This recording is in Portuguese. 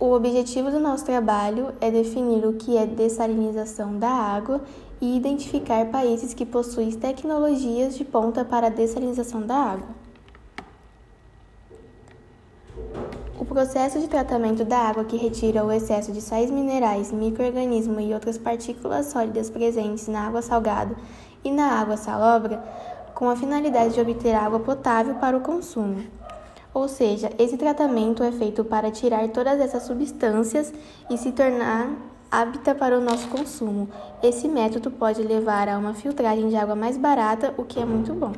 O objetivo do nosso trabalho é definir o que é dessalinização da água e identificar países que possuem tecnologias de ponta para a dessalinização da água. O processo de tratamento da água que retira o excesso de sais minerais, microorganismos e outras partículas sólidas presentes na água salgada e na água salobra, com a finalidade de obter água potável para o consumo. Ou seja, esse tratamento é feito para tirar todas essas substâncias e se tornar apta para o nosso consumo. Esse método pode levar a uma filtragem de água mais barata, o que é muito bom.